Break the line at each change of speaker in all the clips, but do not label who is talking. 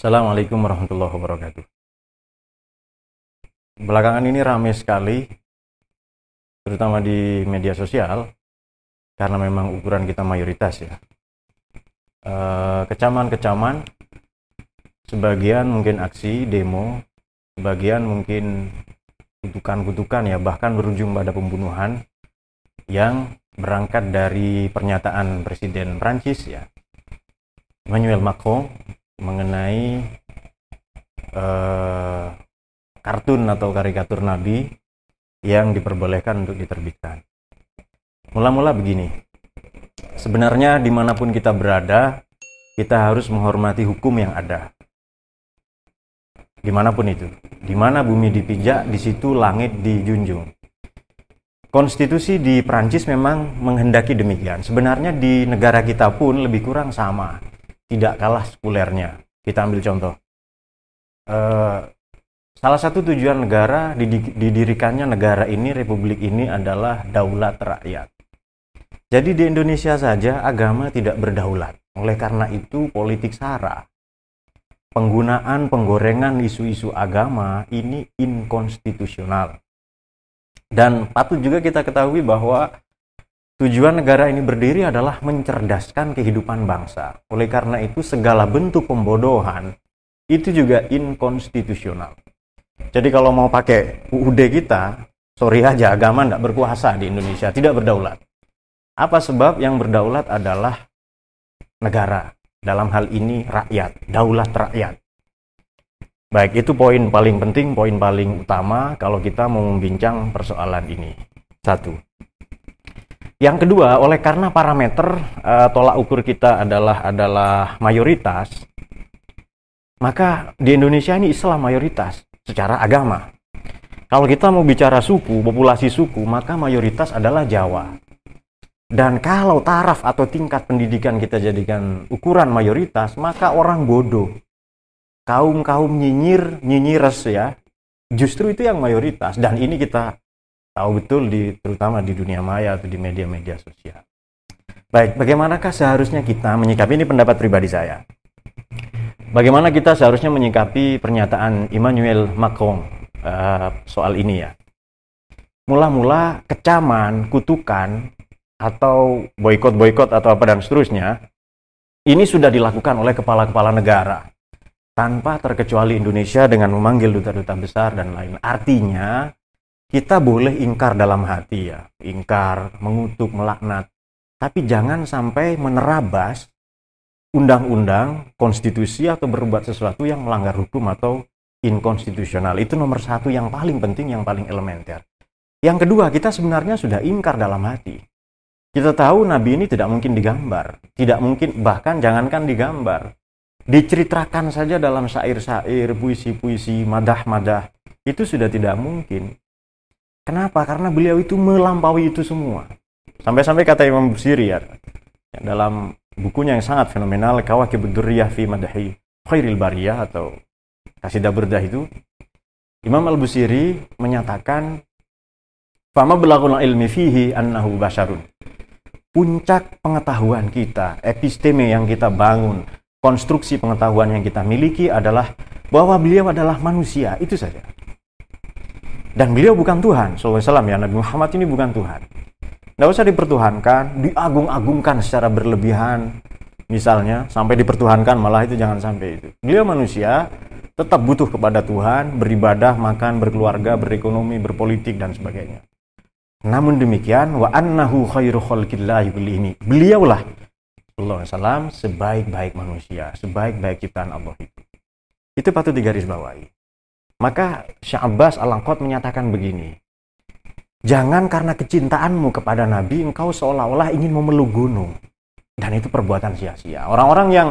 Assalamualaikum warahmatullahi wabarakatuh. Belakangan ini ramai sekali, terutama di media sosial, karena memang ukuran kita mayoritas ya. Eh, Kecaman-kecaman, sebagian mungkin aksi, demo, sebagian mungkin kutukan-kutukan ya, bahkan berujung pada pembunuhan yang berangkat dari pernyataan Presiden Prancis ya, Emmanuel Macron mengenai eh, kartun atau karikatur Nabi yang diperbolehkan untuk diterbitkan. Mula-mula begini, sebenarnya di mana pun kita berada, kita harus menghormati hukum yang ada. Di mana pun itu, di mana bumi dipijak, di situ langit dijunjung. Konstitusi di Prancis memang menghendaki demikian. Sebenarnya di negara kita pun lebih kurang sama, tidak kalah sekulernya. Kita ambil contoh. Eh, salah satu tujuan negara didi- didirikannya negara ini, republik ini adalah daulat rakyat. Jadi di Indonesia saja agama tidak berdaulat. Oleh karena itu politik sara. Penggunaan penggorengan isu-isu agama ini inkonstitusional. Dan patut juga kita ketahui bahwa tujuan negara ini berdiri adalah mencerdaskan kehidupan bangsa. Oleh karena itu segala bentuk pembodohan itu juga inkonstitusional. Jadi kalau mau pakai UUD kita, sorry aja agama tidak berkuasa di Indonesia, tidak berdaulat. Apa sebab yang berdaulat adalah negara, dalam hal ini rakyat, daulat rakyat. Baik, itu poin paling penting, poin paling utama kalau kita mau membincang persoalan ini. Satu. Yang kedua, oleh karena parameter eh, tolak ukur kita adalah adalah mayoritas, maka di Indonesia ini Islam mayoritas secara agama. Kalau kita mau bicara suku, populasi suku, maka mayoritas adalah Jawa. Dan kalau taraf atau tingkat pendidikan kita jadikan ukuran mayoritas, maka orang bodoh. Kaum-kaum nyinyir, nyinyires ya. Justru itu yang mayoritas. Dan ini kita tahu betul di terutama di dunia maya atau di media-media sosial. Baik, bagaimanakah seharusnya kita menyikapi ini pendapat pribadi saya. Bagaimana kita seharusnya menyikapi pernyataan Emmanuel Macron eh, soal ini ya? Mula-mula kecaman, kutukan, atau boykot-boykot atau apa dan seterusnya, ini sudah dilakukan oleh kepala-kepala negara tanpa terkecuali Indonesia dengan memanggil duta-duta besar dan lain. Artinya kita boleh ingkar dalam hati ya, ingkar, mengutuk, melaknat, tapi jangan sampai menerabas undang-undang, konstitusi atau berbuat sesuatu yang melanggar hukum atau inkonstitusional. Itu nomor satu yang paling penting, yang paling elementer. Yang kedua, kita sebenarnya sudah ingkar dalam hati. Kita tahu Nabi ini tidak mungkin digambar, tidak mungkin bahkan jangankan digambar, diceritakan saja dalam syair-syair, puisi-puisi, madah-madah, itu sudah tidak mungkin. Kenapa? Karena beliau itu melampaui itu semua. Sampai-sampai kata Imam Busiri ya, dalam bukunya yang sangat fenomenal, Kawakib Durriyah fi Madahi Khairil Bariyah atau Kasidah Burdah itu, Imam Al-Busiri menyatakan, Fama belakul ilmi fihi annahu basyarun puncak pengetahuan kita, episteme yang kita bangun, konstruksi pengetahuan yang kita miliki adalah bahwa beliau adalah manusia, itu saja. Dan beliau bukan Tuhan, SAW ya, Nabi Muhammad ini bukan Tuhan. Tidak usah dipertuhankan, diagung-agungkan secara berlebihan, misalnya, sampai dipertuhankan, malah itu jangan sampai itu. Beliau manusia, tetap butuh kepada Tuhan, beribadah, makan, berkeluarga, berekonomi, berpolitik, dan sebagainya. Namun demikian wa annahu khairu ini. Beliaulah Allah SAW sebaik-baik manusia, sebaik-baik ciptaan Allah itu. Itu patut digarisbawahi. Maka Syekh Abbas Al-Angkot menyatakan begini. Jangan karena kecintaanmu kepada Nabi engkau seolah-olah ingin memeluk gunung. Dan itu perbuatan sia-sia. Orang-orang yang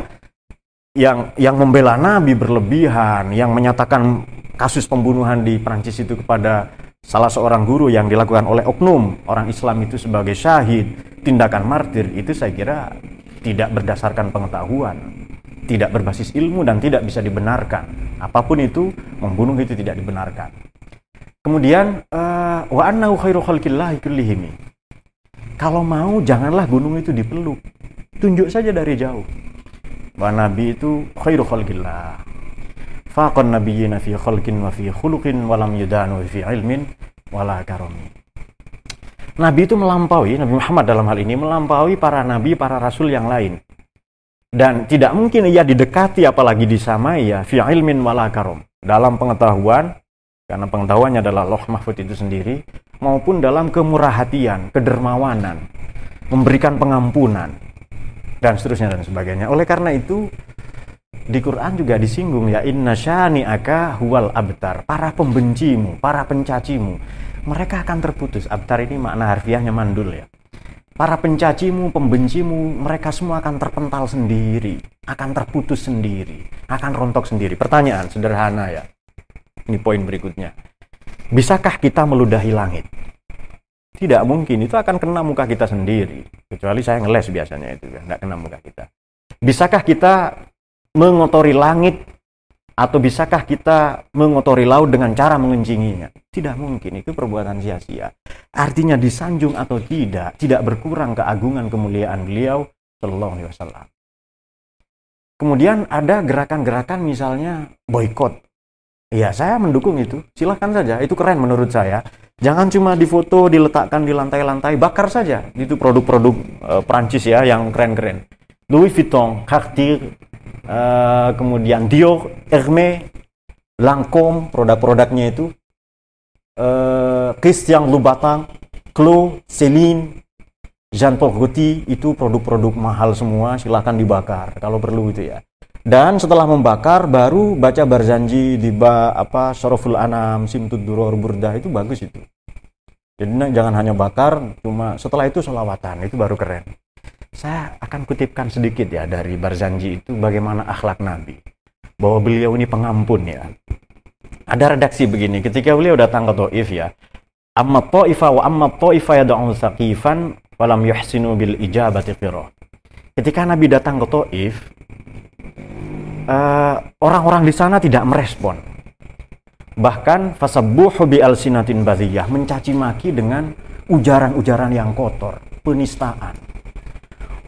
yang yang membela Nabi berlebihan, yang menyatakan kasus pembunuhan di Prancis itu kepada salah seorang guru yang dilakukan oleh oknum orang Islam itu sebagai syahid, tindakan martir itu saya kira tidak berdasarkan pengetahuan, tidak berbasis ilmu dan tidak bisa dibenarkan. Apa pun itu, membunuh itu tidak dibenarkan. Kemudian eh, wa annahu khairu. Kalau mau janganlah gunung itu dipeluk. Tunjuk saja dari jauh. Bahwa Nabi itu khairu khalqillah. faqan nabiyyina fi khalqin wa fi khuluqin wa lam yudanu fi ilmin wala karami. Nabi itu melampaui, Nabi Muhammad dalam hal ini melampaui para nabi, para rasul yang lain. Dan tidak mungkin ia didekati apalagi disamai ya fi ilmin wala karom. Dalam pengetahuan, karena pengetahuannya adalah loh mahfud itu sendiri, maupun dalam kemurah hatian, kedermawanan, memberikan pengampunan, dan seterusnya dan sebagainya. Oleh karena itu, di Quran juga disinggung ya inna syani aka huwal abtar para pembencimu para pencacimu mereka akan terputus abtar ini makna harfiahnya mandul ya para pencacimu pembencimu mereka semua akan terpental sendiri akan terputus sendiri akan rontok sendiri. Pertanyaan sederhana ya. Ini poin berikutnya. Bisakah kita meludahi langit? Tidak mungkin itu akan kena muka kita sendiri. Kecuali saya ngeles biasanya itu nggak kena muka kita. Bisakah kita mengotori langit atau bisakah kita mengotori laut dengan cara mengencinginya? Tidak mungkin, itu perbuatan sia-sia. Artinya disanjung atau tidak, tidak berkurang keagungan kemuliaan beliau Shallallahu Alaihi Wasallam. Kemudian ada gerakan-gerakan misalnya boykot. Ya, saya mendukung itu. Silahkan saja, itu keren menurut saya. Jangan cuma difoto, diletakkan di lantai-lantai, bakar saja. Itu produk-produk uh, Prancis ya yang keren-keren. Louis Vuitton, Cartier, uh, kemudian Dior, Hermes, Lancome, produk-produknya itu, uh, Christian Louboutin, Chloe, Celine, Jean Paul Gaultier itu produk-produk mahal semua, silahkan dibakar kalau perlu itu ya. Dan setelah membakar baru baca Barzanji di ba, apa Soroful Anam, Simtud Duror Burdah itu bagus itu. Jadi jangan hanya bakar, cuma setelah itu solawatan itu baru keren. Saya akan kutipkan sedikit ya dari Barzanji itu bagaimana akhlak Nabi. Bahwa beliau ini pengampun ya. Ada redaksi begini, ketika beliau datang ke Taif ya, amma ta'ifa wa amma ta'ifa yad'u saqifan walam yuhsinu bil ijabati qira. Ketika Nabi datang ke Taif, uh, orang-orang di sana tidak merespon. Bahkan fasabbuhu bi alsinatin badiyah, mencaci maki dengan ujaran-ujaran yang kotor, penistaan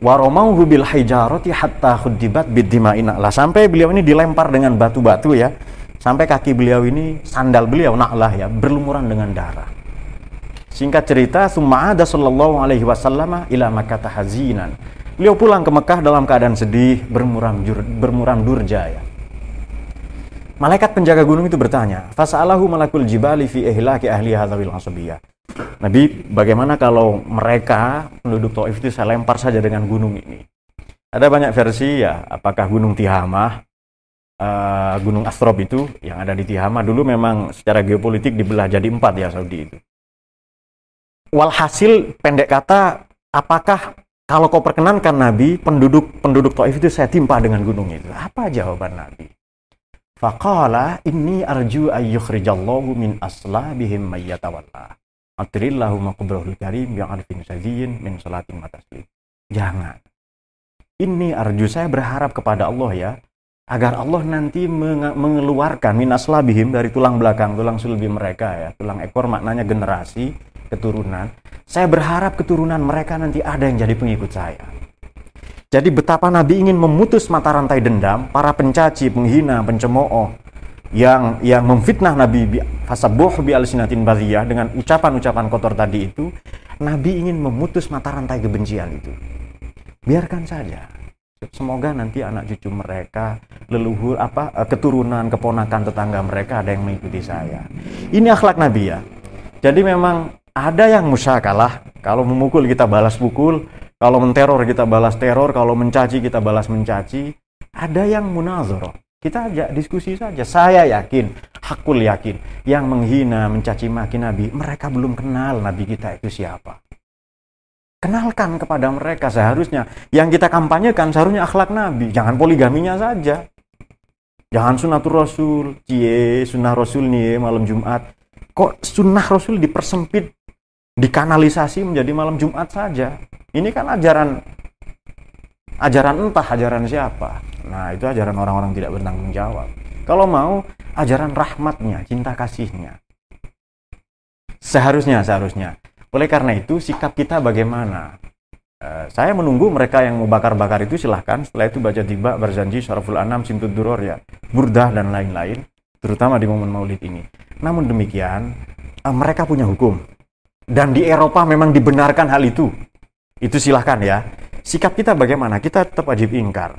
waromauhu bil hijarati hatta khuddibat biddima'in lah sampai beliau ini dilempar dengan batu-batu ya. Sampai kaki beliau ini sandal beliau na'lah ya berlumuran dengan darah. Singkat cerita summa ada sallallahu alaihi wasallam ila makkah hazinan. Beliau pulang ke Mekah dalam keadaan sedih bermuram jur, bermuram durja ya. Malaikat penjaga gunung itu bertanya, "Fas'alahu malakul jibali fi ihlaki ahli hadzal asabiyah." Nabi, bagaimana kalau mereka penduduk Taif itu saya lempar saja dengan gunung ini? Ada banyak versi ya, apakah gunung Tihamah, uh, gunung Astrob itu yang ada di Tihamah dulu memang secara geopolitik dibelah jadi empat ya Saudi itu. Walhasil pendek kata, apakah kalau kau perkenankan Nabi, penduduk penduduk Taif itu saya timpa dengan gunung itu? Apa jawaban Nabi? Faqala inni arju ayyukhrijallahu min aslabihim mayyatawallah. Atrillahu maqbrahul karim yang arfin saziyin min salatin mataslim. Jangan. Ini arju saya berharap kepada Allah ya, agar Allah nanti mengeluarkan minaslabihim dari tulang belakang, tulang sulbi mereka ya, tulang ekor maknanya generasi, keturunan. Saya berharap keturunan mereka nanti ada yang jadi pengikut saya. Jadi betapa Nabi ingin memutus mata rantai dendam, para pencaci, penghina, pencemooh, yang yang memfitnah Nabi fasabuh bi alsinatin badhiyah dengan ucapan-ucapan kotor tadi itu Nabi ingin memutus mata rantai kebencian itu. Biarkan saja. Semoga nanti anak cucu mereka leluhur apa eh, keturunan keponakan tetangga mereka ada yang mengikuti saya. Ini akhlak Nabi ya. Jadi memang ada yang musyakalah. Kalau memukul kita balas pukul kalau menteror kita balas teror kalau mencaci kita balas mencaci. Ada yang munazoroh kita ajak diskusi saja. Saya yakin, hakul yakin, yang menghina, mencaci maki Nabi, mereka belum kenal Nabi kita itu siapa. Kenalkan kepada mereka seharusnya. Yang kita kampanyekan seharusnya akhlak Nabi. Jangan poligaminya saja. Jangan sunatul Rasul. Cie, sunnah Rasul nih malam Jumat. Kok sunnah Rasul dipersempit, dikanalisasi menjadi malam Jumat saja. Ini kan ajaran ajaran entah ajaran siapa. Nah, itu ajaran orang-orang tidak bertanggung jawab. Kalau mau, ajaran rahmatnya, cinta kasihnya. Seharusnya, seharusnya. Oleh karena itu, sikap kita bagaimana? Uh, saya menunggu mereka yang mau bakar-bakar itu silahkan. Setelah itu baca tiba, berjanji, syaraful anam, simtud duror ya, burdah dan lain-lain. Terutama di momen maulid ini. Namun demikian, uh, mereka punya hukum. Dan di Eropa memang dibenarkan hal itu. Itu silahkan ya. Sikap kita bagaimana? Kita tetap wajib ingkar.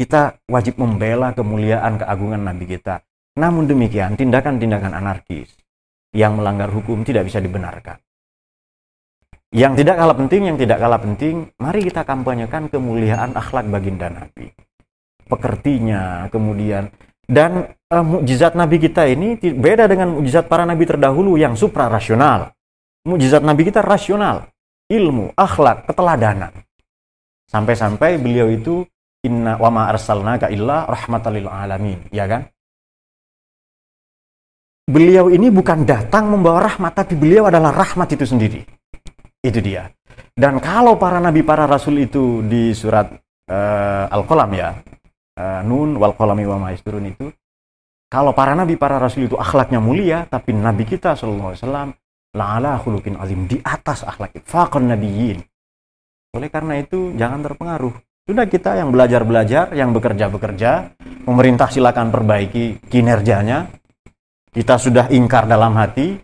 Kita wajib membela kemuliaan keagungan Nabi kita. Namun demikian, tindakan-tindakan anarkis yang melanggar hukum tidak bisa dibenarkan. Yang tidak kalah penting, yang tidak kalah penting, mari kita kampanyekan kemuliaan akhlak baginda Nabi. Pekertinya, kemudian dan uh, mukjizat Nabi kita ini beda dengan mukjizat para nabi terdahulu yang supra rasional. Mukjizat Nabi kita rasional, ilmu, akhlak, keteladanan. Sampai-sampai beliau itu inna wa ma arsalnaka illa rahmatal alamin, ya kan? Beliau ini bukan datang membawa rahmat, tapi beliau adalah rahmat itu sendiri. Itu dia. Dan kalau para nabi, para rasul itu di surat uh, Al-Qalam ya, uh, Nun wal qalami wa maisturun itu, kalau para nabi, para rasul itu akhlaknya mulia, tapi nabi kita sallallahu alaihi wasallam la'ala khuluqin azim di atas akhlak faqan nabiyyin. Oleh karena itu jangan terpengaruh. Sudah kita yang belajar-belajar, yang bekerja-bekerja, pemerintah silakan perbaiki kinerjanya. Kita sudah ingkar dalam hati,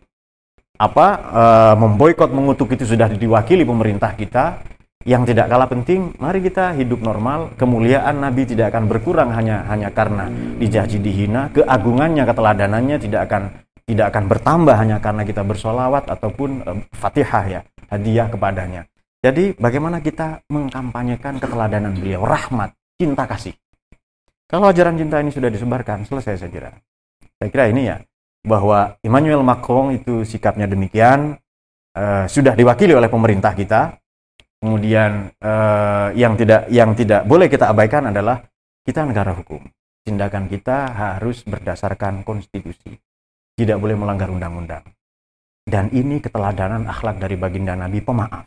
apa e, memboikot mengutuk itu sudah diwakili pemerintah kita. Yang tidak kalah penting mari kita hidup normal kemuliaan nabi tidak akan berkurang hanya hanya karena dijaji dihina. Keagungannya keteladanannya tidak akan tidak akan bertambah hanya karena kita bersolawat ataupun e, fatihah ya hadiah kepadanya jadi bagaimana kita mengkampanyekan keteladanan beliau rahmat cinta kasih kalau ajaran cinta ini sudah disebarkan selesai saya kira saya kira ini ya bahwa Emmanuel Macron itu sikapnya demikian uh, sudah diwakili oleh pemerintah kita. Kemudian uh, yang tidak yang tidak boleh kita abaikan adalah kita negara hukum. Tindakan kita harus berdasarkan konstitusi. Tidak boleh melanggar undang-undang. Dan ini keteladanan akhlak dari baginda Nabi pemaaf.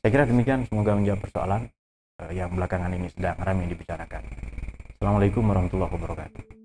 Saya kira demikian semoga menjawab persoalan uh, yang belakangan ini sedang ramai dibicarakan. Assalamualaikum warahmatullahi wabarakatuh.